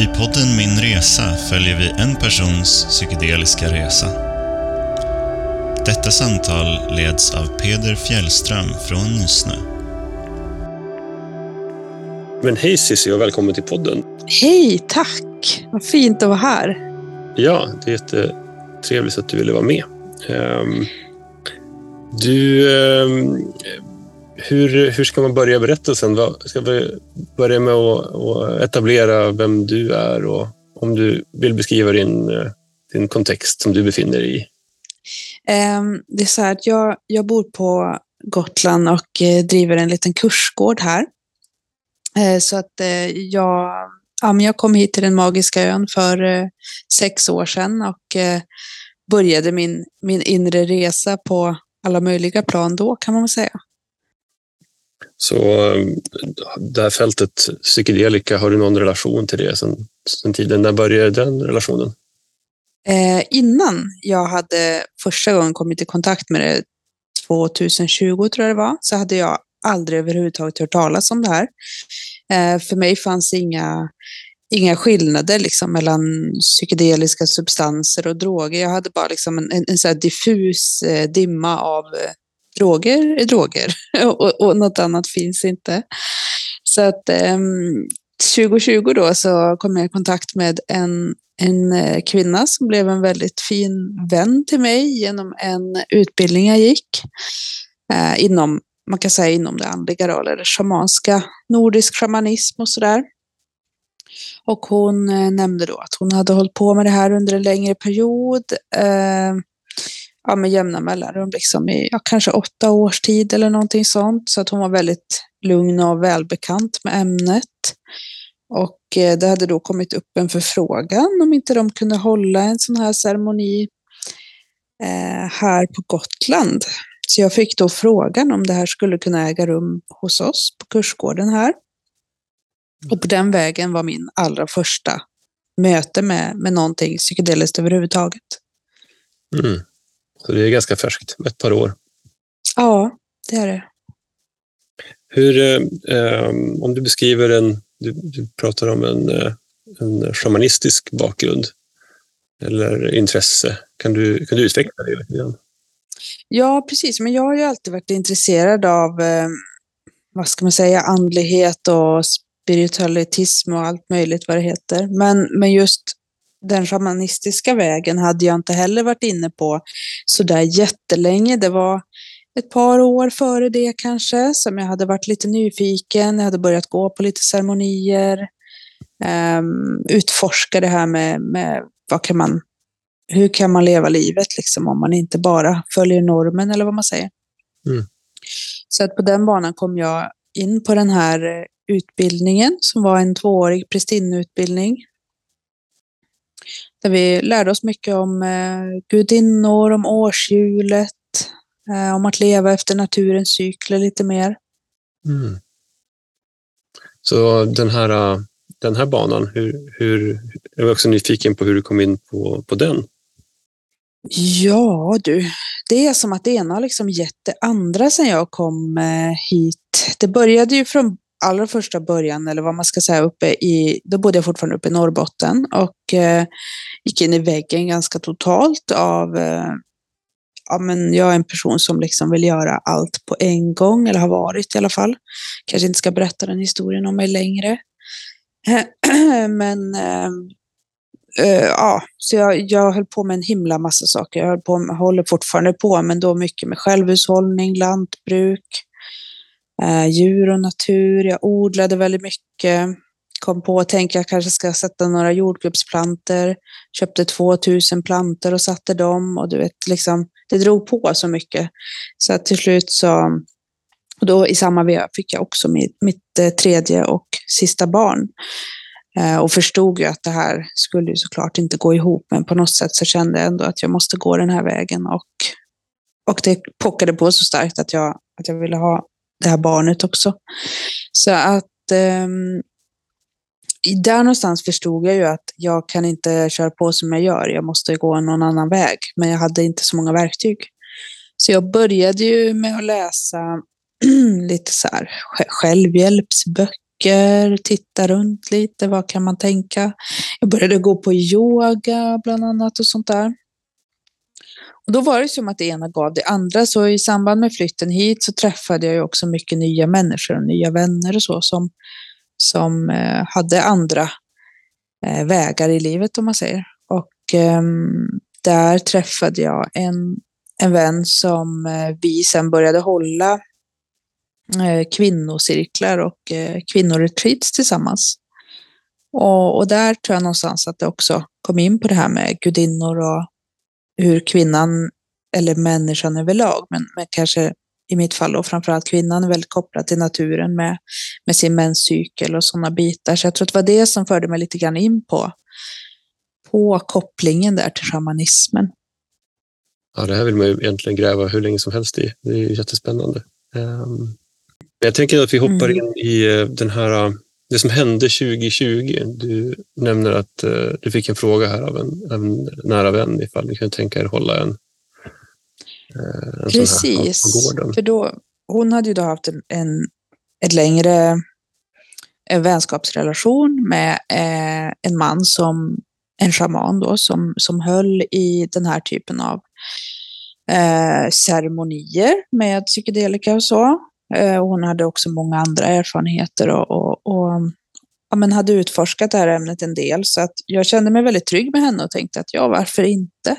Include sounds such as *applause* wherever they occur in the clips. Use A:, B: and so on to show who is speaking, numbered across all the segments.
A: I podden Min Resa följer vi en persons psykedeliska resa. Detta samtal leds av Peder Fjällström från Nysnö.
B: Men hej Cissi och välkommen till podden.
C: Hej, tack! Vad fint att vara här.
B: Ja, det är jättetrevligt att du ville vara med. Um, du, um, hur, hur ska man börja berättelsen? Ska vi börja med att, etablera vem du är och om du vill beskriva din, eh, din kontext som du befinner dig i?
C: Ehm, det är så här att jag, jag bor på Gotland och eh, driver en liten kursgård här. Eh, så att jag, ja, men jag kom hit till den magiska ön för sex år sedan och började min, min inre resa på alla möjliga plan då kan man väl säga.
B: Så eh, det här fältet psykedelika, har du någon relation till det sen, sen tiden? När började den relationen?
C: Eh, innan jag hade första gången kommit i kontakt med det, 2020 tror jag det var, så hade jag aldrig överhuvudtaget hört talas om det här. Eh, för mig fanns inga, inga skillnader liksom mellan psykedeliska substanser och droger. Jag hade bara liksom en, en, en så diffus eh, dimma av eh, droger är droger *laughs* och, och något annat finns inte. Så att ehm, 2020 då så kom jag i kontakt med en, en eh, kvinna som blev en väldigt fin vän till mig genom en utbildning jag gick eh, inom, man kan säga inom det andliga då, eller shamanska, nordisk shamanism och sådär. Och hon eh, nämnde då att hon hade hållit på med det här under en längre period. Eh, ja, med jämna mellanrum, liksom i ja, kanske åtta års tid eller någonting sånt. Så att hon var väldigt lugn och välbekant med ämnet. Och eh, det hade då kommit upp en förfrågan om inte de kunde hålla en sån här ceremoni eh, här på Gotland. Så jag fick då frågan om det här skulle kunna äga rum hos oss på kursgården här. Och på den vägen var min allra första möte med, med någonting psykedeliskt överhuvudtaget.
B: Mm. Så det är ganska färskt, ett par år.
C: Ja, det är det.
B: Hur, eh, om du beskriver en, du, du pratar om en, eh, en shamanistisk bakgrund eller intresse. Kan du, kan du utveckla det lite grann?
C: Ja, precis. Men jag har ju alltid varit intresserad av, eh, vad ska man säga, andlighet och spiritualitism och allt möjligt vad det heter. Men, men just den shamanistiska vägen hade jag inte heller varit inne på så där jättelänge. Det var ett par år före det kanske som jag hade varit lite nyfiken. Jag hade börjat gå på lite ceremonier, um, utforska det här med, med vad kan man, hur kan man leva livet liksom om man inte bara följer normen eller vad man säger. Mm. Så att på den banan kom jag in på den här utbildningen som var en tvåårig prästinneutbildning där vi lärde oss mycket om eh, gudinnor, om årshjulet, eh, om att leva efter naturens cykler lite mer. Mm.
B: Så den här, eh, den här banan, hur, hur, jag är också nyfiken på hur du kom in på, på den.
C: Ja du, det är som att det ena har liksom gett det andra sedan jag kom hit. Det började ju från allra första början, eller vad man ska säga, uppe i, då bodde jag fortfarande uppe i Norrbotten och eh, gick in i väggen ganska totalt av, eh, ja men jag är en person som liksom vill göra allt på en gång, eller har varit i alla fall. Kanske inte ska berätta den historien om mig längre. *clears throat* men eh, Uh, ja, så jag, jag höll på med en himla massa saker. Jag höll på, håller fortfarande på, men då mycket med självhushållning, lantbruk, eh, djur och natur. Jag odlade väldigt mycket. Kom på att tänka att jag kanske ska sätta några jordgubbsplanter. Köpte 2000 planter och satte dem och du vet, liksom, det drog på så mycket. Så att till slut så, och då i samma veva fick jag också mitt, mitt eh, tredje och sista barn. Eh, och förstod ju att det här skulle ju såklart inte gå ihop, men på något sätt så kände jag ändå att jag måste gå den här vägen och, och det pockade på så starkt att jag, att jag ville ha det här barnet också. Så att eh, där någonstans förstod jag ju att jag kan inte köra på som jag gör. Jag måste gå någon annan väg. Men jag hade inte så många verktyg. Så jag började ju med att läsa *clears throat* lite så här självhjälpsböcker titta runt lite, vad kan man tänka? Jag började gå på yoga bland annat och sånt där. Och då var det som att det ena gav det andra, så i samband med flytten hit så träffade jag ju också mycket nya människor och nya vänner och så som, som eh, hade andra eh, vägar i livet om man säger. Och eh, där träffade jag en, en vän som eh, vi sen började hålla eh, kvinnocirklar och eh, kvinnoretreats tillsammans. Och, och, där tror jag någonstans att det också kom in på det här med gudinnor och hur kvinnan, eller människan överlag, men, men kanske i mitt fall då framförallt kvinnan är väldigt kopplad till naturen med, med sin menscykel och sådana bitar. Så jag tror att det var det som förde mig lite grann in på, på kopplingen där till shamanismen.
B: Ja, det här vill man ju egentligen gräva hur länge som helst i. Det är jättespännande. Um, jag tänker att vi hoppar mm. in i eh, den här, det som hände 2020. Du nämner att uh, du fick en fråga här av en, en nära vän ifall ni kan tänka er hålla en,
C: uh, en Precis, sån här på gården. för då, hon hade ju då haft en, en ett längre en vänskapsrelation med eh, en man som en shaman då som, som höll i den här typen av eh, ceremonier med psykedelika och så. Eh, hon hade också många andra erfarenheter och, och, och ja, men hade utforskat det här ämnet en del. Så att jag kände mig väldigt trygg med henne och tänkte att ja, varför inte?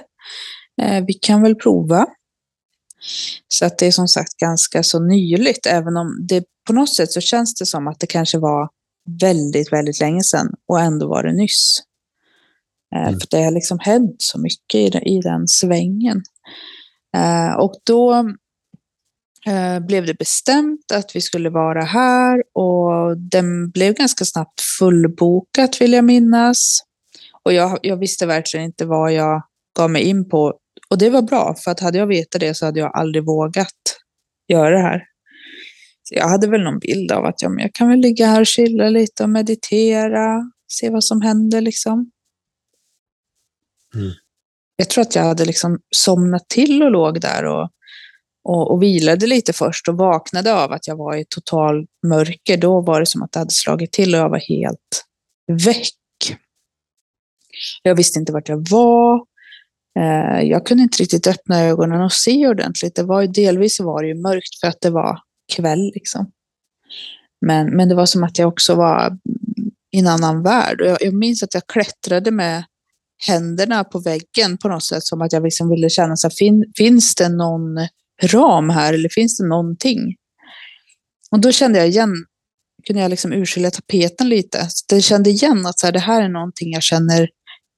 C: Eh, vi kan väl prova. Så att det är som sagt ganska så nyligt, även om det på något sätt så känns det som att det kanske var väldigt, väldigt länge sedan och ändå var det nyss. Eh, mm. För det har liksom hänt så mycket i, i den svängen. Eh, och då blev det bestämt att vi skulle vara här och den blev ganska snabbt fullbokat vill jag minnas. Och jag, jag visste verkligen inte vad jag gav mig in på. Och det var bra, för att hade jag vetat det så hade jag aldrig vågat göra det här. Så jag hade väl någon bild av att ja, men jag kan väl ligga här och chilla lite och meditera, se vad som händer liksom. Mm. Jag tror att jag hade liksom somnat till och låg där och, och, och, vilade lite först och vaknade av att jag var i total mörker. Då var det som att det hade slagit till och jag var helt väck. Jag visste inte vart jag var. Eh, jag kunde inte riktigt öppna ögonen och se ordentligt. Det var ju, delvis var det ju mörkt för att det var kväll. Liksom. Men, men det var som att jag också var i en annan värld. Jag, jag minns att jag klättrade med händerna på väggen på något sätt. Som att jag liksom ville känna, så fin, finns det någon ram här eller finns det någonting? Och då kände jag igen, kunde jag liksom urskilja tapeten lite. Så jag kände igen att så här, det här är någonting jag känner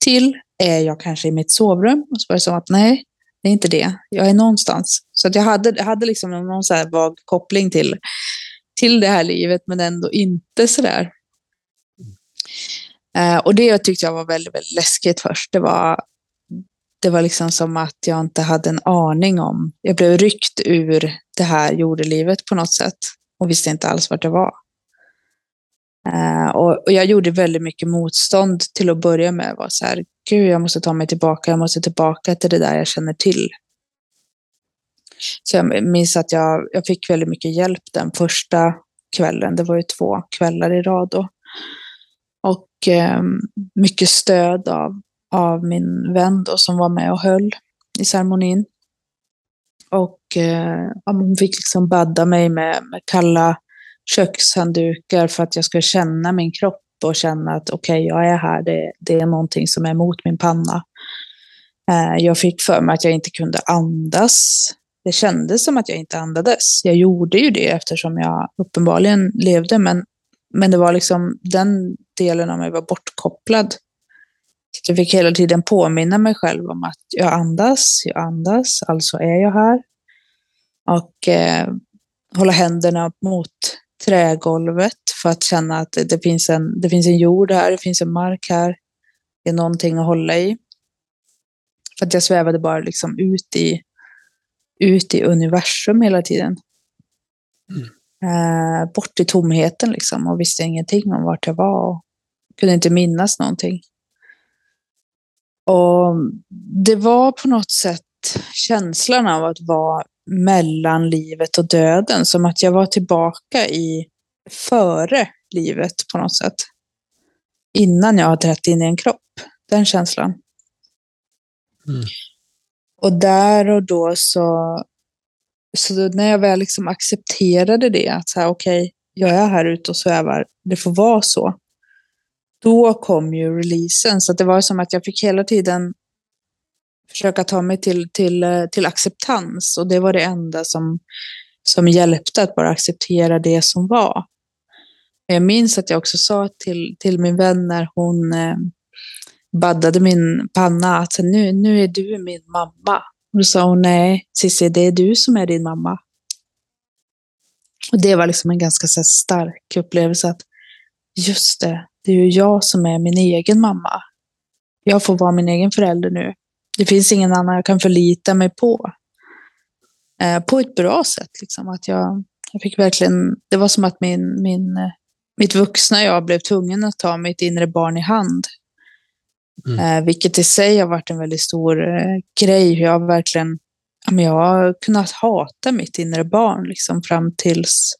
C: till. Är jag kanske i mitt sovrum? Och så var det som att nej, det är inte det. Jag är någonstans. Så att jag hade, jag hade liksom någon så här vag koppling till, till det här livet, men ändå inte så där. Eh, och det tyckte jag var väldigt, väldigt läskigt först. Det var, det var liksom som att jag inte hade en aning om. Jag blev ryckt ur det här jordelivet på något sätt och visste inte alls vart jag var. Eh, och, och, jag gjorde väldigt mycket motstånd till att börja med. Var så här, Gud, jag måste ta mig tillbaka, jag måste tillbaka till det där jag känner till. Så jag minns att jag, jag fick väldigt mycket hjälp den första kvällen. Det var ju två kvällar i rad då. Och eh, mycket stöd av, av min vän då, som var med och höll i ceremonin. Och eh, hon fick liksom badda mig med, med kalla kökshanddukar för att jag skulle känna min kropp och känna att okej, okay, jag är här, det, det är någonting som är mot min panna. Eh, jag fick för mig att jag inte kunde andas. Det kändes som att jag inte andades. Jag gjorde ju det eftersom jag uppenbarligen levde, men, men det var liksom den delen av mig var bortkopplad. Så jag fick hela tiden påminna mig själv om att jag andas, jag andas, alltså är jag här. Och eh, hålla händerna mot trägolvet för att känna att det, finns en, det finns en jord här, det finns en mark här. Det är någonting att hålla i. För att jag svävade bara liksom ut i, ut i universum hela tiden. Mm. Eh, bort i tomheten liksom och visste ingenting om vart jag var. Och kunde inte minnas någonting. Och det var på något sätt känslan av att vara mellan livet och döden. Som att jag var tillbaka i före livet på något sätt. Innan jag har trätt in i en kropp. Den känslan.
B: Mm.
C: Och där och då så, så när jag väl liksom accepterade det, att så här, okej, okay, jag är här ute och svävar, det får vara så. Då kom ju releasen, så det var som att jag fick hela tiden försöka ta mig till, till, eh, till acceptans och det var det enda som, som hjälpte att bara acceptera det som var. Jag minns att jag också sa till, till min vän när hon eh, baddade min panna att nu, nu är du min mamma. Och då sa hon nej, Cissi, det är du som är din mamma. Och det var liksom en ganska så stark upplevelse att just det, det är ju jag som är min egen mamma. Jag får vara min egen förälder nu. Det finns ingen annan jag kan förlita mig på. Eh, på ett bra sätt. Liksom. Att jag, jag fick verkligen, det var som att min, min, eh, mitt vuxna jag blev tvungen att ta mitt inre barn i hand. Mm. Eh, vilket i sig har varit en väldigt stor eh, grej. Jag har verkligen jag har kunnat hata mitt inre barn liksom, fram, tills,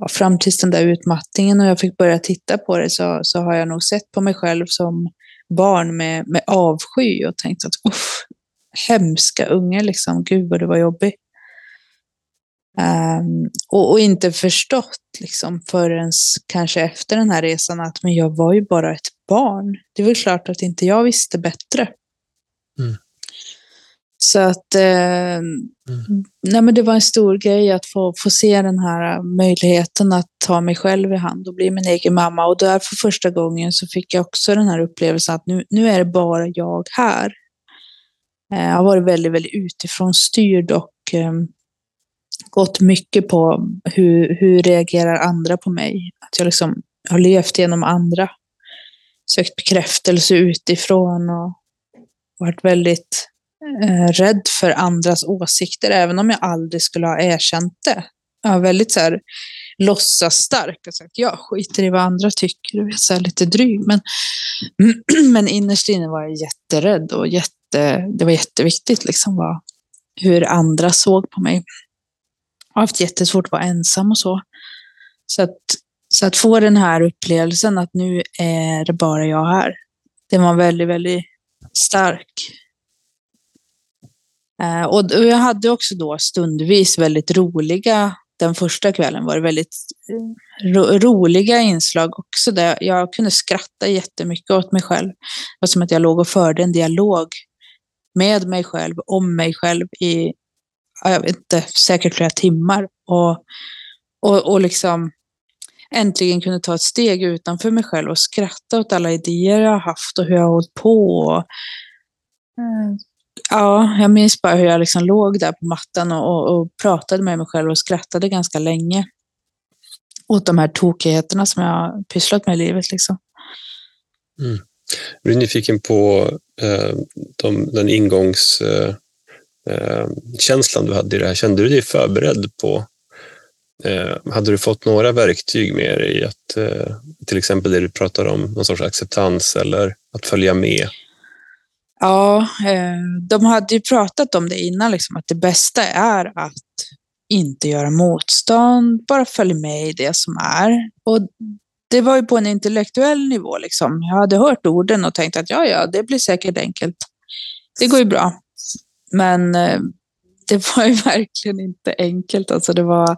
C: ja, fram tills den där utmattningen och jag fick börja titta på det så, så har jag nog sett på mig själv som barn med, med avsky och tänkt att uff, hemska unge, liksom. gud vad det var jobbigt. Um, och, och, inte förstått liksom, förrän kanske efter den här resan att men jag var ju bara ett barn. Det är väl klart att inte jag visste bättre. Mm. Så att eh, mm. det var en stor grej att få, få se den här möjligheten att ta mig själv i hand och bli min egen mamma. Och där för första gången så fick jag också den här upplevelsen att nu, nu är det bara jag här. Eh, jag har varit väldigt, väldigt utifrån styrd och eh, gått mycket på hur, hur reagerar andra på mig. Att jag liksom har levt genom andra. Sökt bekräftelse utifrån och varit väldigt eh, Eh, rädd för andras åsikter, även om jag aldrig skulle ha erkänt det. Jag var väldigt så här, låtsasstark och sagt jag skiter i vad andra tycker, så här, lite dryg. Men, *clears throat* men innerst inne var jag jätterädd och jätte, det var jätteviktigt liksom vad, hur andra såg på mig. Jag har haft jättesvårt att vara ensam och så. Så att, så att få den här upplevelsen att nu är det bara jag här. Det var väldigt, väldigt stark. Eh, och jag hade också då stundvis väldigt roliga, den första kvällen var det väldigt eh, ro, roliga inslag också där jag kunde skratta jättemycket åt mig själv. Det var som att jag låg och förde en dialog med mig själv, om mig själv i, jag vet inte, säkert flera timmar. Och, och, och liksom äntligen kunde ta ett steg utanför mig själv och skratta åt alla idéer jag har haft och hur jag har hållit på. Och, mm. Ja, jag minns bara hur jag liksom låg där på mattan och, och, och, pratade med mig själv och skrattade ganska länge åt de här tokigheterna som jag har pysslat med i livet. Liksom.
B: Mm. Jag är nyfiken på eh, de, den ingångskänslan eh, eh du hade i det här. Kände du dig förberedd på eh, hade du fått några verktyg med dig att eh, till exempel det du pratar om, någon sorts acceptans eller att följa med?
C: Ja, eh, de hade ju pratat om det innan, liksom, att det bästa är att inte göra motstånd, bara följa med i det som är. Och det var ju på en intellektuell nivå. Liksom. Jag hade hört orden och tänkt att ja, ja, det blir säkert enkelt. Det går ju bra. Men eh, det var ju *laughs* verkligen inte enkelt. Alltså, det var,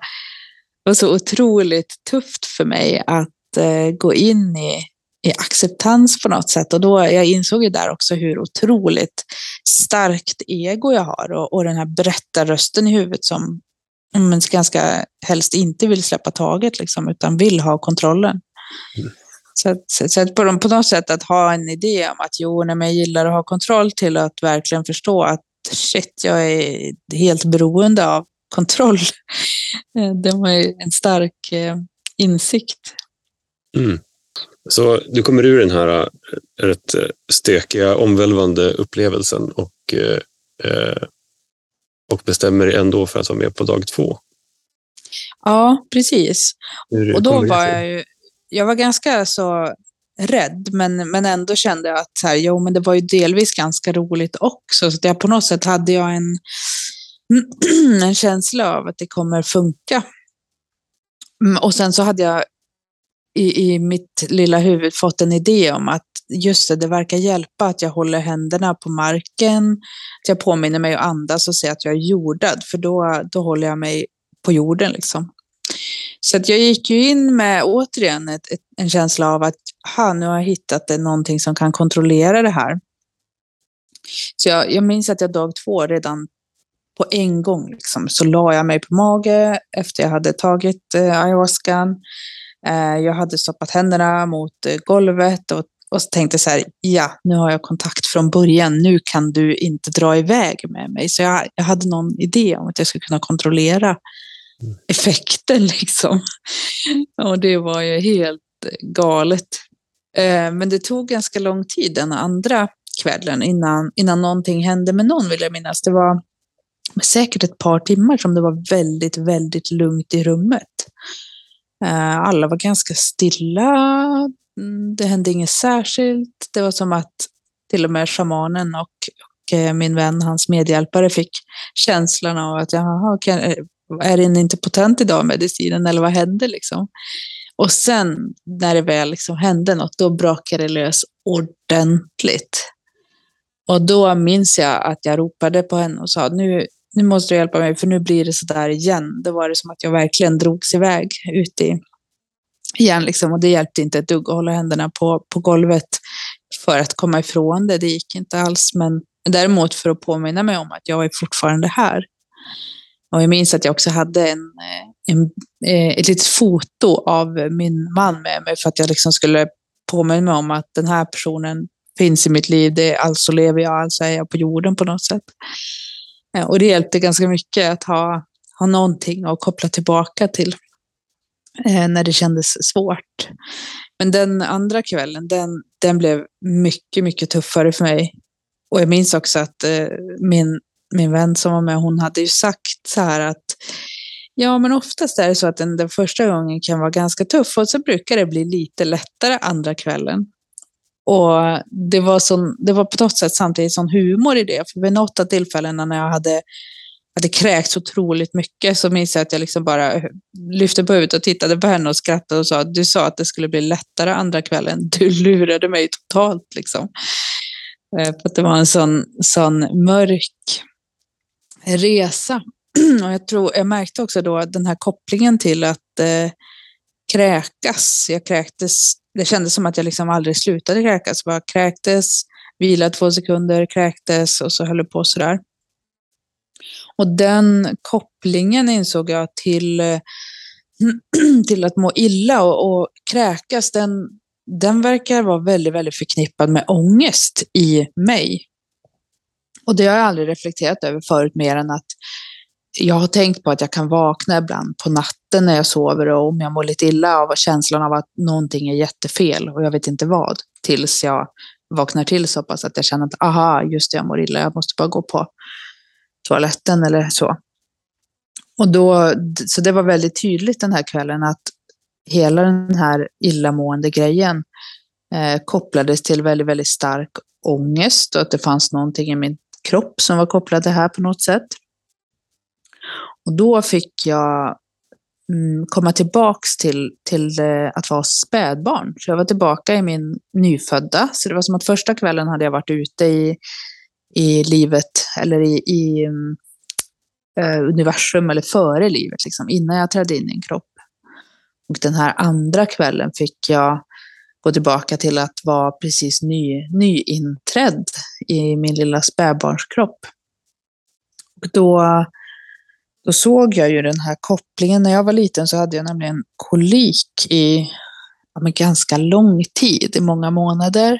C: var så otroligt tufft för mig att eh, gå in i i acceptans på något sätt. Och då, jag insåg ju där också hur otroligt starkt ego jag har och, och den här berättarrösten i huvudet som men ganska helst inte vill släppa taget liksom, utan vill ha kontrollen. Mm. Så, att, så att på, på något sätt att ha en idé om att jo, nej, jag gillar att ha kontroll till att verkligen förstå att shit, jag är helt beroende av kontroll. *laughs* Det var en stark eh, insikt.
B: Mm. Så du kommer ur den här eh, rätt eh, stökiga, omvälvande upplevelsen och, eh, och bestämmer dig ändå för att vara med på dag två.
C: Ja, precis. Och då var jag ju, jag var ganska så rädd, men, men ändå kände jag att så här, jo, men det var ju delvis ganska roligt också. Så jag, på något sätt hade jag en, *clears throat* en känsla av att det kommer funka. Mm, och sen så hade jag i, i mitt lilla huvud fått en idé om att just det, det verkar hjälpa att jag håller händerna på marken, att jag påminner mig att andas och säga att jag är jordad, för då, då håller jag mig på jorden liksom. Så att jag gick ju in med återigen ett, ett, en känsla av att ha, nu har jag hittat det, någonting som kan kontrollera det här. Så jag, jag minns att jag dag två redan på en gång liksom, så la jag mig på mage efter jag hade tagit eh, ayahuascan. Eh, jag hade stoppat händerna mot eh, golvet och, och tänkte så här, ja, nu har jag kontakt från början, nu kan du inte dra iväg med mig. Så jag, jag hade någon idé om att jag skulle kunna kontrollera mm. effekten *laughs* liksom. Och det var ju helt galet. Eh, men det tog ganska lång tid den andra kvällen innan, innan någonting hände med någon vill jag minnas. Det var säkert ett par timmar som det var väldigt, väldigt lugnt i rummet. Eh, alla var ganska stilla. Mm, det hände inget särskilt. Det var som att till och med shamanen och, och eh, min vän, hans medhjälpare, fick känslan av att jaha, eh, är den inte potent idag, medicinen, eller vad hände liksom? Och sen när det väl liksom hände något, då brakade det lös ordentligt. Och då minns jag att jag ropade på henne och sa, nu, nu måste du hjälpa mig, för nu blir det så där igen. Då var det som att jag verkligen drogs iväg ut i, igen, liksom, och det hjälpte inte ett dugg att hålla händerna på, på golvet för att komma ifrån det. Det gick inte alls, men däremot för att påminna mig om att jag är fortfarande här. Och jag minns att jag också hade en, eh, en, eh, ett litet foto av min man med mig för att jag liksom skulle påminna mig om att den här personen finns i mitt liv. Det, alltså lever jag, alltså är jag på jorden på något sätt. Eh, och det hjälpte ganska mycket att ha, ha någonting att koppla tillbaka till eh, när det kändes svårt. Men den andra kvällen, den, den blev mycket, mycket tuffare för mig. Och jag minns också att eh, min, min vän som var med, hon hade ju sagt så här att Ja, men oftast är det så att den, den första gången kan vara ganska tuff och så brukar det bli lite lättare andra kvällen. Och det var, sån, det var på något sätt samtidigt sån humor i det. För vid något av tillfällena när jag hade, hade kräkts otroligt mycket så minns jag att jag liksom bara lyfte på huvudet och tittade på henne och skrattade och sa du sa att det skulle bli lättare andra kvällen. Du lurade mig totalt liksom. Eh, för att det var en sån, sån mörk resa. *clears throat* Och jag, tror, jag märkte också då den här kopplingen till att eh, kräkas. Jag kräktes det kändes som att jag liksom aldrig slutade kräkas. Bara kräktes, vilade två sekunder, kräktes och så höll det på sådär. Och den kopplingen insåg jag till, *clears throat* till att må illa och, och kräkas, den, den verkar vara väldigt, väldigt förknippad med ångest i mig. Och det har jag aldrig reflekterat över förut mer än att jag har tänkt på att jag kan vakna ibland på natten när jag sover och om jag mår lite illa av känslan av att någonting är jättefel och jag vet inte vad. Tills jag vaknar till så pass att jag känner att aha, just det, jag mår illa, jag måste bara gå på toaletten eller så. Och då, så det var väldigt tydligt den här kvällen att hela den här illamående grejen eh, kopplades till väldigt, väldigt stark ångest och att det fanns någonting i min kropp som var kopplat till det här på något sätt. Och då fick jag mm, komma tillbaks till, till eh, att vara spädbarn. Så jag var tillbaka i min nyfödda. Så det var som att första kvällen hade jag varit ute i, i livet, eller i, i uh, universum, eller före livet, liksom, innan jag trädde in i en kropp. Och den här andra kvällen fick jag gå tillbaka till att vara precis ny, nyinträdd i min lilla spädbarnskropp. Och då då såg jag ju den här kopplingen. När jag var liten så hade jag nämligen kolik i ja, ganska lång tid, i många månader.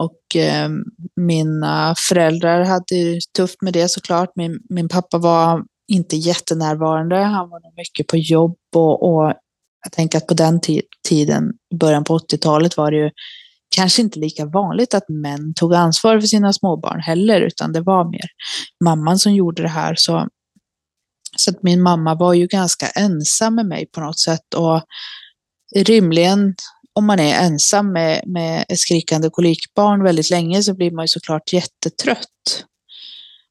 C: Och eh, mina föräldrar hade tufft med det såklart. Min, min pappa var inte jättenärvarande. Han var nog mycket på jobb och, och jag tänker att på den tiden, början på 80-talet, var det ju kanske inte lika vanligt att män tog ansvar för sina småbarn heller, utan det var mer mamman som gjorde det här. Så så att min mamma var ju ganska ensam med mig på något sätt och rimligen om man är ensam med, med ett skrikande kolikbarn väldigt länge så blir man ju såklart jättetrött.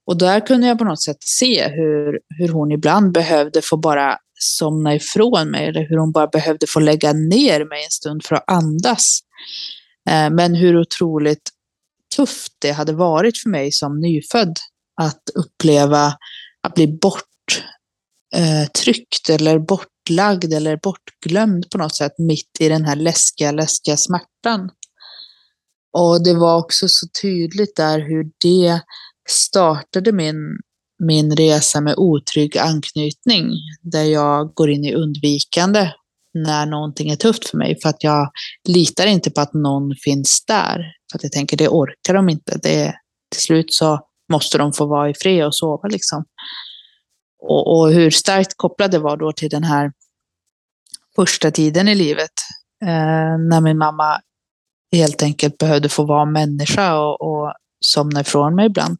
C: Och där kunde jag på något sätt se hur, hur hon ibland behövde få bara somna ifrån mig eller hur hon bara behövde få lägga ner mig en stund för att andas. Eh, men hur otroligt tufft det hade varit för mig som nyfödd att uppleva att bli bort eh, eller bortlagd eller bortglömd på något sätt mitt i den här läskiga, läskiga smärtan. Och det var också så tydligt där hur det startade min, min resa med otrygg anknytning, där jag går in i undvikande när någonting är tufft för mig, för att jag litar inte på att någon finns där. För att jag tänker, det orkar de inte. Det, till slut så måste de få vara i fred och sova liksom. Och, och hur starkt kopplad det var då till den här första tiden i livet, eh, när min mamma helt enkelt behövde få vara människa och, och somna ifrån mig ibland.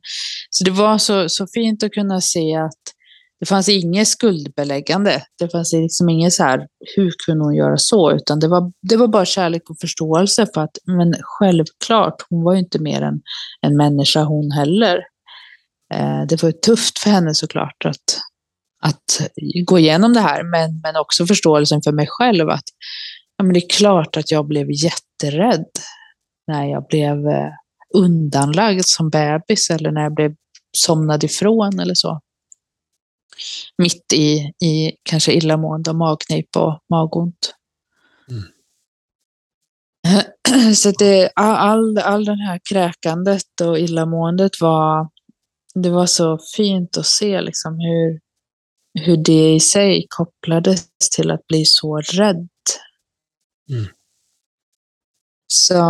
C: Så det var så, så fint att kunna se att det fanns inget skuldbeläggande. Det fanns liksom inget så här, hur kunde hon göra så? Utan det var, det var bara kärlek och förståelse för att, men självklart, hon var ju inte mer än en människa hon heller. Eh, det var tufft för henne såklart att, att gå igenom det här, men, men också förståelsen för mig själv att ja, men det är klart att jag blev jätterädd när jag blev eh, undanlagd som bebis eller när jag blev somnad ifrån eller så. Mitt i, i kanske illamående och magknip och magont. Mm. *clears throat* Så det, all, all den här kräkandet och illamåendet var, det var så fint att se liksom hur, hur det i sig kopplades till att bli så rädd. Mm. Så,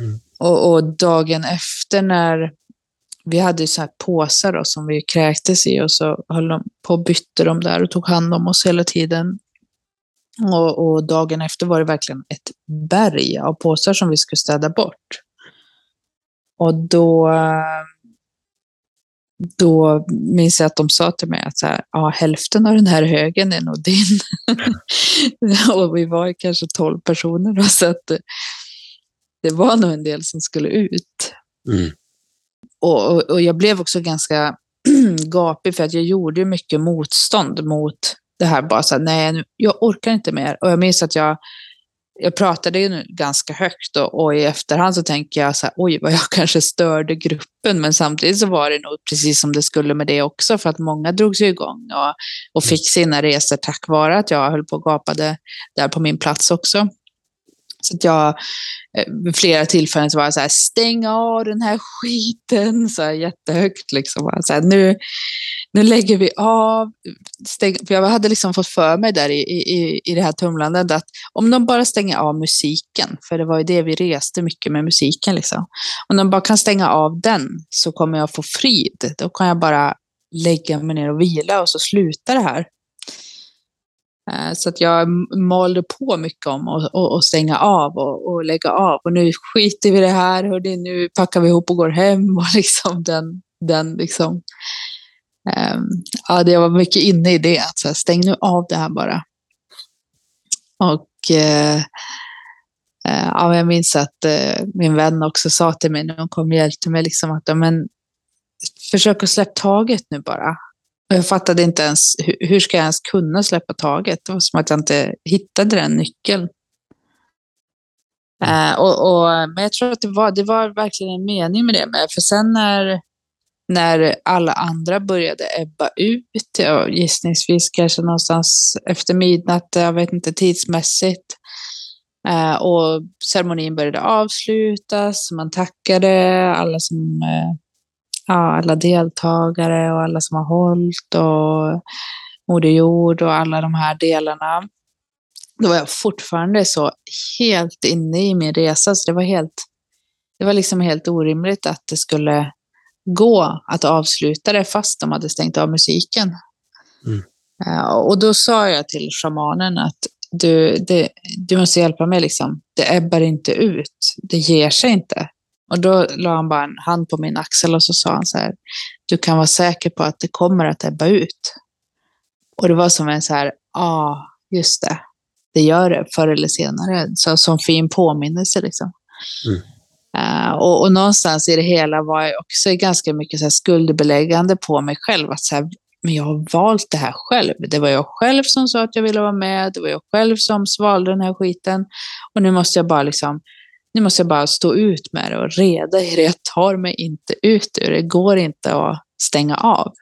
C: mm. och, och, dagen efter när vi hade så här påsar då, som vi kräktes i och så höll de på och bytte de där och tog hand om oss hela tiden. Och, och, dagen efter var det verkligen ett berg av påsar som vi skulle städa bort. Och då, då minns jag att de sa till mig att så här, ja, hälften av den här högen är nog din. *laughs* och vi var kanske tolv personer då, så att det var nog en del som skulle ut. Mm. Och, och, och, jag blev också ganska *clears throat* gapig för att jag gjorde mycket motstånd mot det här. Bara så här, nej, jag orkar inte mer. Och jag minns att jag, jag pratade ju ganska högt och, och, i efterhand så tänker jag så här, oj vad jag *laughs* kanske störde gruppen. Men samtidigt så var det nog precis som det skulle med det också för att många drog sig igång och, och fick sina resor tack vare att jag höll på och gapade där på min plats också. Så att jag eh, vid flera tillfällen så var jag så här, stäng av den här skiten, så här jättehögt liksom. Så här, nu, nu lägger vi av. Stäng, för jag hade liksom fått för mig där i, i, i det här tumlandet att om de bara stänger av musiken, för det var ju det vi reste mycket med musiken liksom. Om de bara kan stänga av den så kommer jag få frid. Då kan jag bara lägga mig ner och vila och så slutar det här. Eh, så att jag malde på mycket om att stänga av och, och, lägga av. Och nu skiter vi i det här, hörde, nu packar vi ihop och går hem. Och *laughs* liksom den, den liksom. Um, ja, det var mycket inne i det. Att så här, stäng nu av det här bara. Och uh, uh, ja, jag minns att uh, min vän också sa till mig när hon kom och hjälpte mig, liksom att men, försök att släppa taget nu bara. Jag fattade inte ens, hur ska jag ens kunna släppa taget? Det var som att jag inte hittade den nyckeln. Uh, och, och, men jag tror att det var, det var verkligen en mening med det. Med, för sen när, när alla andra började ebba ut, gissningsvis kanske någonstans efter midnatt, jag vet inte tidsmässigt, eh, och ceremonin började avslutas, man tackade alla som eh, ja, alla deltagare och alla som har hållit och Moder Jord och alla de här delarna. Då var jag fortfarande så helt inne i min resa, så det var helt, det var liksom helt orimligt att det skulle gå att avsluta det fast de hade stängt av musiken. Mm. Och då sa jag till shamanen att du, det, du måste hjälpa mig, liksom. det ebbar inte ut, det ger sig inte. Och då la han bara en hand på min axel och så sa han så här, du kan vara säker på att det kommer att ebba ut. Och det var som en så här, ja, ah, just det, det gör det förr eller senare. Så, som fin påminnelse liksom. Mm. Uh, och, och, någonstans i det hela var jag också ganska mycket så här skuldbeläggande på mig själv. Att så här, men jag har valt det här själv. Det var jag själv som sa att jag ville vara med. Det var jag själv som svalde den här skiten. Och nu måste jag bara liksom, nu måste jag bara stå ut med det och reda i det. Jag tar mig inte ut ur det. Det går inte att stänga av.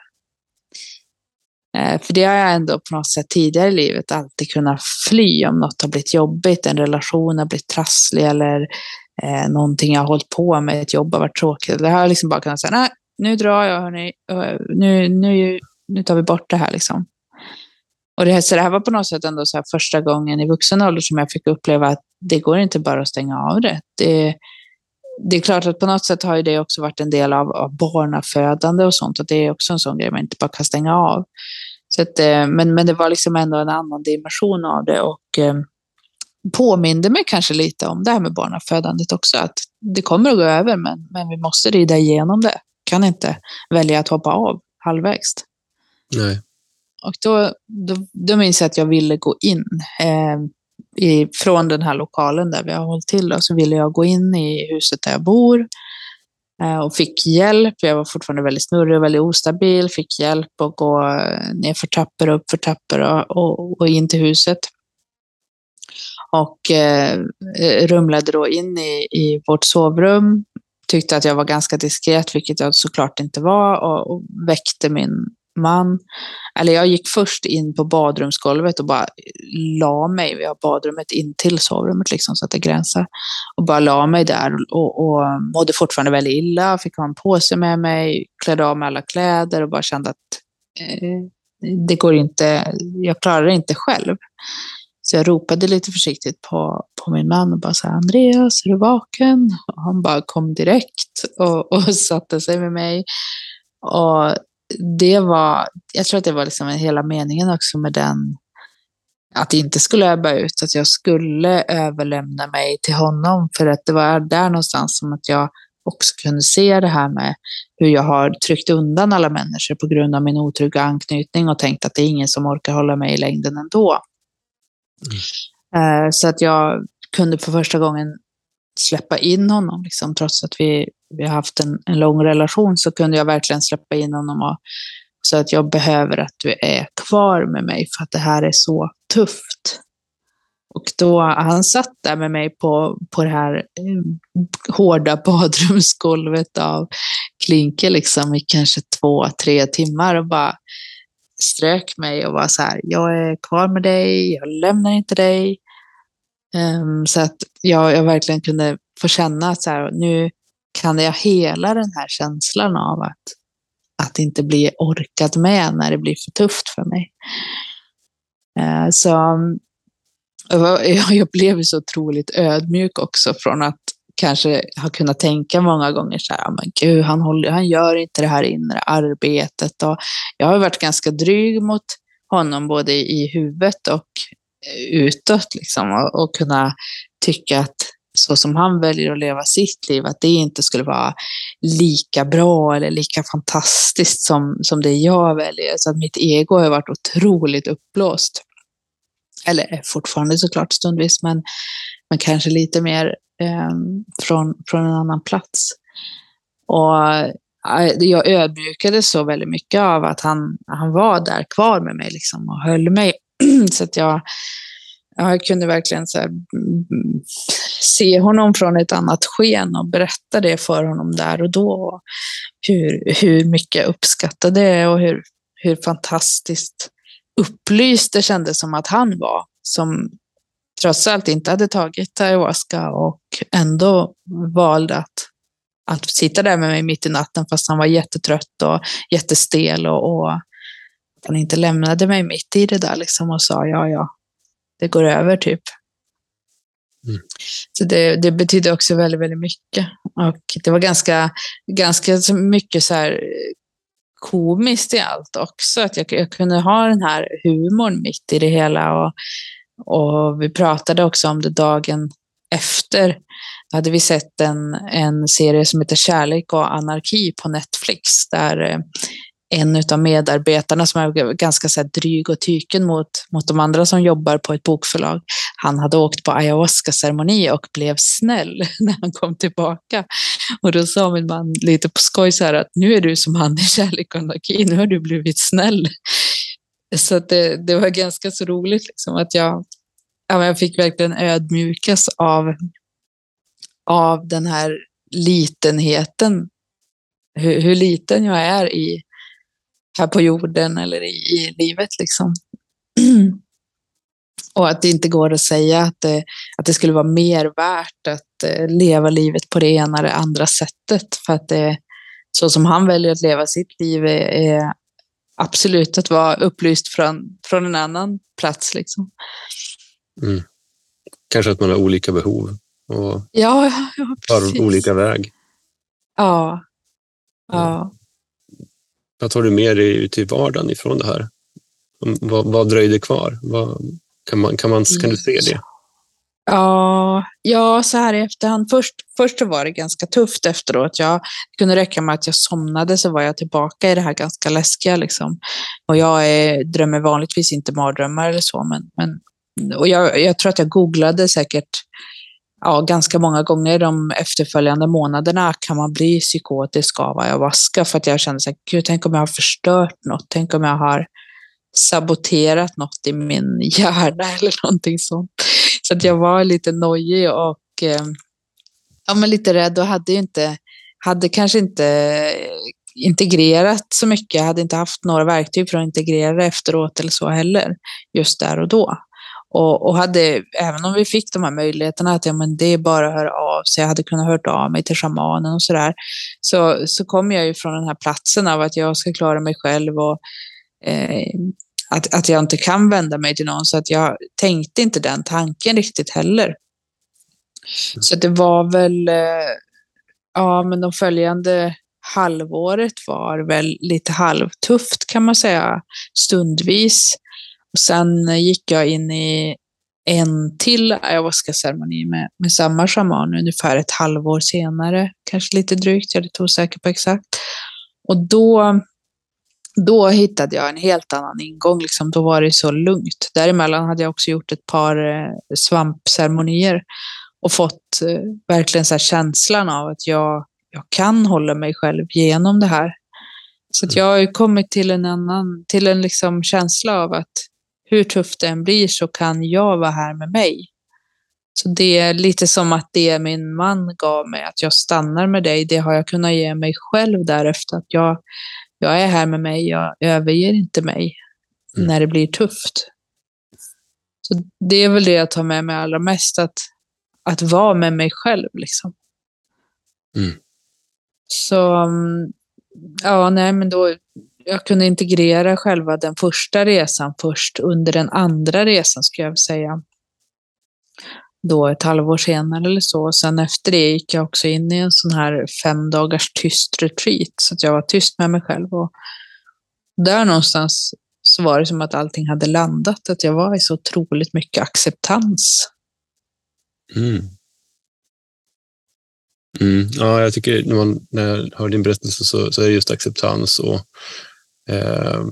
C: Eh, för det har jag ändå på något sätt tidigare i livet alltid kunnat fly om något har blivit jobbigt, en relation har blivit trasslig eller eh, någonting jag har hållit på med, ett jobb har varit tråkigt. Det har jag liksom bara kunnat säga, nej, nu drar jag, hörni. Eh, nu, nu, nu tar vi bort det här liksom. Och det här, så det här var på något sätt ändå så första gången i vuxen ålder som jag fick uppleva att det går inte bara att stänga av det. det. Det är klart att på något sätt har det också varit en del av, av barnafödande och sånt. att det är också en sån grej man inte bara kan stänga av. Så att, eh, men, men det var liksom ändå en annan dimension av det. Och eh, påminde mig kanske lite om det här med barnafödandet också. Att det kommer att gå över, men, men vi måste rida igenom det. Kan inte välja att hoppa av halvvägs.
B: Nej.
C: Och då, då, då minns jag att jag ville gå in. Eh, i, från den här lokalen där vi har hållit till, då, så ville jag gå in i huset där jag bor eh, och fick hjälp. Jag var fortfarande väldigt snurrig och väldigt ostabil. Fick hjälp att gå ner för trappor och upp för trappor och, och, och in till huset. Och eh, eh, rumlade då in i, i vårt sovrum. Tyckte att jag var ganska diskret, vilket jag såklart inte var, och, och väckte min man. Eller jag gick först in på badrumsgolvet och bara la mig. Vi har badrummet in till sovrummet liksom, så att det gränsar. Och bara la mig där och, och mådde fortfarande väldigt illa. Fick ha en påse med mig, klädde av mig alla kläder och bara kände att eh, det går inte, jag klarar det inte själv. Så jag ropade lite försiktigt på, på min man och bara så här, Andreas, är du vaken? Och han bara kom direkt och, och *laughs* satte sig med mig. Och det var, jag tror att det var liksom hela meningen också med den, att det inte skulle ebba ut, att jag skulle överlämna mig till honom, för att det var där någonstans som att jag också kunde se det här med hur jag har tryckt undan alla människor på grund av min otrygga anknytning och tänkt att det är ingen som orkar hålla mig i längden ändå. Mm. Eh, så att jag kunde för första gången släppa in honom, liksom, trots att vi vi har haft en, en lång relation så kunde jag verkligen släppa in honom och så att jag behöver att du är kvar med mig för att det här är så tufft. Och då, han satt där med mig på, på det här eh, hårda badrumsgolvet av klinker liksom i kanske två, tre timmar och bara strök mig och var så här, jag är kvar med dig, jag lämnar inte dig. Um, så att jag, jag verkligen kunde få känna att så här, nu, kan jag hela den här känslan av att, att inte bli orkad med när det blir för tufft för mig. Uh, så *laughs* jag blev så otroligt ödmjuk också från att kanske har kunnat tänka många gånger så här, men gud, han, håller, han gör inte det här inre arbetet. Och jag har varit ganska dryg mot honom både i huvudet och utåt liksom, och, och kunna tycka att så som han väljer att leva sitt liv, att det inte skulle vara lika bra eller lika fantastiskt som, som det jag väljer. Så att mitt ego har varit otroligt uppblåst. Eller är fortfarande såklart stundvis, men, men kanske lite mer eh, från, från en annan plats. Och eh, jag ödmjukades så väldigt mycket av att han, han var där kvar med mig liksom, och höll mig. *clears throat* så att jag, jag kunde verkligen så här, se honom från ett annat sken och berätta det för honom där och då. Hur, hur mycket jag uppskattade det och hur, hur fantastiskt upplyst det kändes som att han var. Som trots allt inte hade tagit ayahuasca och ändå valde att, att sitta där med mig mitt i natten fast han var jättetrött och jättestel och, och han inte lämnade mig mitt i det där liksom och sa ja, ja, det går över typ. Mm. Så det, det betyder också väldigt, väldigt mycket. Och det var ganska, ganska mycket så här komiskt i allt också. Att jag, jag kunde ha den här humorn mitt i det hela. Och, och vi pratade också om det dagen efter. Då hade vi sett en, en serie som heter Kärlek och anarki på Netflix. Där eh, en av medarbetarna som är ganska så dryg och tyken mot, mot de andra som jobbar på ett bokförlag. Han hade åkt på ayahuasca-ceremoni och blev snäll *laughs* när han kom tillbaka. Och då sa min man lite på skoj så här att nu är du som han i Kärlek och anarki, nu har du blivit snäll. Så det, det var ganska så roligt liksom, att jag, jag fick verkligen ödmjukas av, av den här litenheten. Hur, hur liten jag är i, här på jorden eller i, i livet. Liksom. *clears throat* Och att det inte går att säga att det, att det skulle vara mer värt att eh, leva livet på det ena eller andra sättet. För att det, så som han väljer att leva sitt liv är, är absolut att vara upplyst från, från en annan plats. Liksom.
B: Mm. Kanske att man har olika behov och
C: ja, ja,
B: tar olika väg.
C: Ja. ja.
B: Vad tar du med dig ut i vardagen ifrån det här? Vad, vad dröjde kvar? Vad, kan, man, kan, man, kan du se det?
C: Ja, ja, så här i efterhand. Först, först så var det ganska tufft efteråt. Jag, det kunde räcka med att jag somnade så var jag tillbaka i det här ganska läskiga. Liksom. Och jag är, drömmer vanligtvis inte mardrömmar eller så. Men, men, och jag, jag tror att jag googlade säkert ja, ganska många gånger de efterföljande månaderna kan man bli psykotisk av ayahuasca för att jag kände så här, gud, tänk om jag har förstört något, tänk om jag har saboterat något i min hjärna *laughs* eller någonting sånt. Så att jag var lite nojig och eh, ja, men lite rädd och hade inte, hade kanske inte eh, integrerat så mycket, jag hade inte haft några verktyg för att integrera efteråt eller så heller, just där och då. Och, och, hade, även om vi fick de här möjligheterna att ja, men det är bara att höra av sig, jag hade kunnat hört av mig till shamanen och sådär, så, så kom jag ju från den här platsen av att jag ska klara mig själv och eh, att, att jag inte kan vända mig till någon, så att jag tänkte inte den tanken riktigt heller. Mm. Så det var väl, eh, ja men de följande halvåret var väl lite halvtufft kan man säga, stundvis. Och sen gick jag in i en till ayahuasca-ceremoni med, med samma shaman ungefär ett halvår senare, kanske lite drygt, jag är lite osäker på exakt. Och då, då hittade jag en helt annan ingång, liksom. då var det så lugnt. Däremellan hade jag också gjort ett par eh, svampceremonier och fått eh, verkligen så känslan av att jag, jag kan hålla mig själv genom det här. Så att jag har kommit till en annan, till en liksom känsla av att hur tufft det än blir så kan jag vara här med mig. Så det är lite som att det min man gav mig, att jag stannar med dig, det har jag kunnat ge mig själv därefter. Att jag, jag är här med mig, jag överger inte mig mm. när det blir tufft. Så det är väl det jag tar med mig allra mest, att, att vara med mig själv. Liksom. Mm. Så, mm, ja, nej, men då, jag kunde integrera själva den första resan först under den andra resan, skulle jag säga. Då ett halvår senare eller så. Sen efter det gick jag också in i en sån här fem dagars tyst retreat, så att jag var tyst med mig själv. Och där någonstans så var det som att allting hade landat, att jag var i så otroligt mycket acceptans.
B: Mm. Mm. Ja, jag tycker när, man, när jag hör din berättelse så, så är det just acceptans och eh,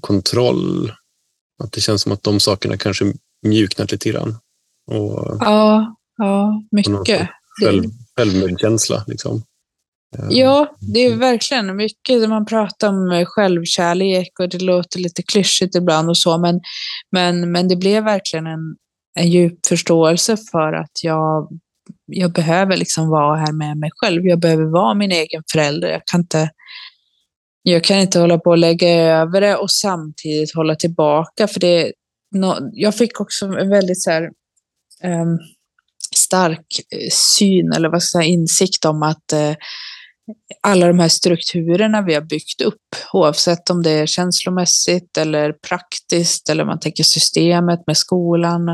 B: kontroll. Att det känns som att de sakerna kanske mjuknat lite grann. Och,
C: ja, ja, mycket.
B: Själv, självmedkänsla. Liksom.
C: Eh, ja, det är verkligen mycket. Man pratar om självkärlek och det låter lite klyschigt ibland och så, men, men, men det blev verkligen en, en djup förståelse för att jag, jag behöver liksom vara här med mig själv. Jag behöver vara min egen förälder. Jag kan inte jag kan inte hålla på och lägga över det och samtidigt hålla tillbaka. För det, jag fick också en väldigt så här, Ehm, stark eh, syn, eller vad ska jag säga, insikt om att uh, alla de här strukturerna vi har byggt upp, oavsett om det är känslomässigt eller praktiskt eller man tänker systemet med skolan,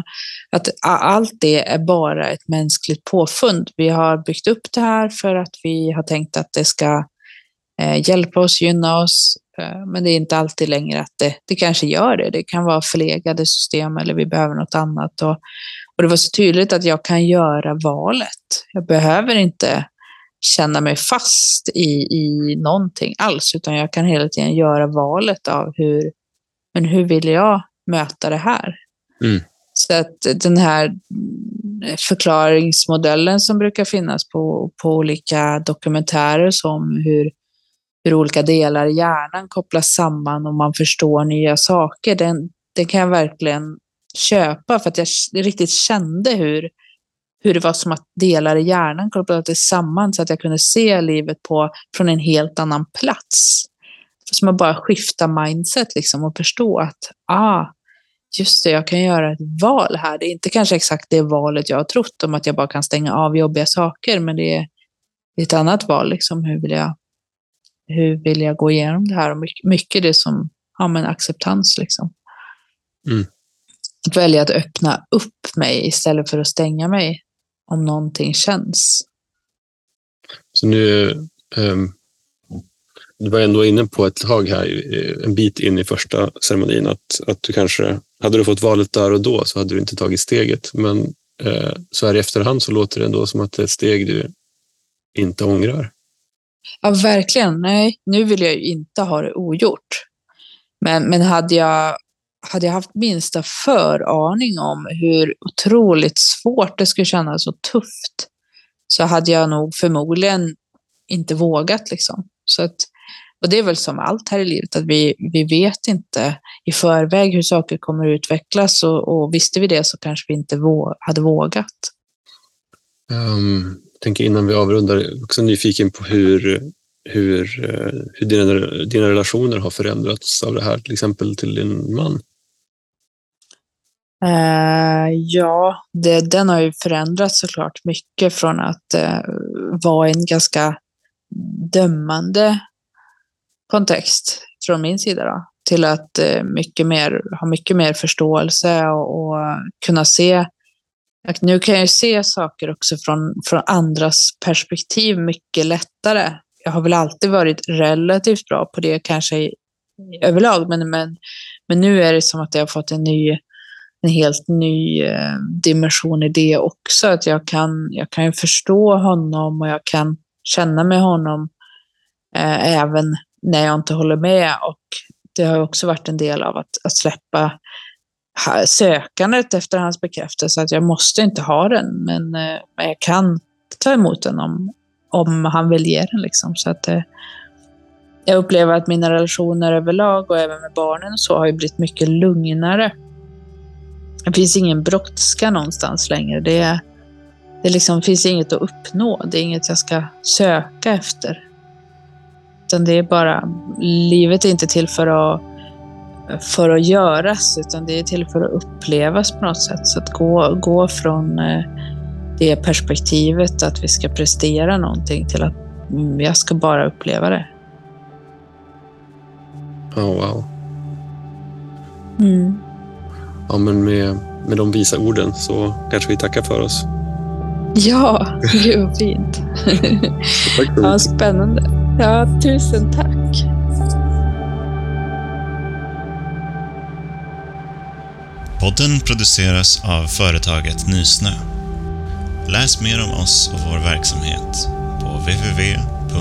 C: att allt det är bara ett mänskligt påfund. Vi har byggt upp det här för att vi har tänkt att det ska eh, hjälpa oss, gynna oss. Men det är inte alltid längre att det, det kanske gör det. Det kan vara förlegade system eller vi behöver något annat. Och, och det var så tydligt att jag kan göra valet. Jag behöver inte känna mig fast i, i någonting alls, utan jag kan hela tiden göra valet av hur, men hur vill jag möta det här?
B: Mm.
C: Så att den här förklaringsmodellen som brukar finnas på, på olika dokumentärer som hur, hur olika delar i hjärnan kopplas samman och man förstår nya saker, den, den kan jag verkligen köpa för att jag riktigt kände hur, hur det var som att delar i hjärnan kopplades samman så att jag kunde se livet på, från en helt annan plats. Som att bara skifta mindset liksom och förstå att ah, just det, jag kan göra ett val här. Det är inte kanske exakt det valet jag har trott om att jag bara kan stänga av jobbiga saker, men det är ett annat val. Liksom. Hur, vill jag, hur vill jag gå igenom det här? Och mycket, det som ja, men acceptans. Liksom.
B: Mm.
C: Att välja att öppna upp mig istället för att stänga mig om någonting känns.
B: Så nu, um, du var ändå inne på ett tag här, en bit in i första ceremonin, att, att du kanske, hade du fått valet där och då så hade du inte tagit steget. Men eh, så här i efterhand så låter det ändå som att det är ett steg du inte ångrar.
C: Ja, verkligen. Nej, nu vill jag ju inte ha det ogjort. Men, men hade, jag, hade jag haft minsta föraning om hur otroligt svårt det skulle kännas och tufft så hade jag nog förmodligen inte vågat. Liksom. Så att, och det är väl som allt här i livet, att vi, vi vet inte i förväg hur saker kommer att utvecklas och, och visste vi det så kanske vi inte vå hade vågat.
B: Um, jag tänker innan vi avrundar, jag är också nyfiken på hur, hur, eh, hur dina, dina relationer har förändrats av det här, till exempel till din man.
C: Uh, ja, det, den har ju förändrats såklart mycket från att uh, vara en ganska dömande kontext från min sida då, till att uh, mycket mer, ha mycket mer förståelse och, och kunna se nu kan jag se saker också från, från andras perspektiv mycket lättare. Jag har väl alltid varit relativt bra på det kanske överlag, men, men, men nu är det som att jag har fått en ny, en helt ny eh, dimension i det också. Att jag kan, jag kan förstå honom och jag kan känna med honom eh, även när jag inte håller med. Och det har också varit en del av att, att släppa sökandet efter hans bekräftelse att jag måste inte ha den, men, eh, men jag kan ta emot den om, om han vill ge den. Liksom. Så att, eh, jag upplever att mina relationer överlag och även med barnen så har ju blivit mycket lugnare. Det finns ingen brådska någonstans längre. Det, det liksom finns inget att uppnå. Det är inget jag ska söka efter. Utan det är bara, livet är inte till för att för att göras, utan det är till för att upplevas på något sätt. Så att gå, gå från eh, det perspektivet att vi ska prestera någonting till att mm, jag ska bara uppleva det.
B: Oh, wow.
C: Mm.
B: Ja, men med, med de visa orden så kanske vi tackar för oss.
C: Ja, gud vad fint. *laughs*
B: Tack för
C: ja, spännande. Ja, tusen tack.
A: Podden produceras av företaget Nysnö. Läs mer om oss och vår verksamhet på www.nysnö.se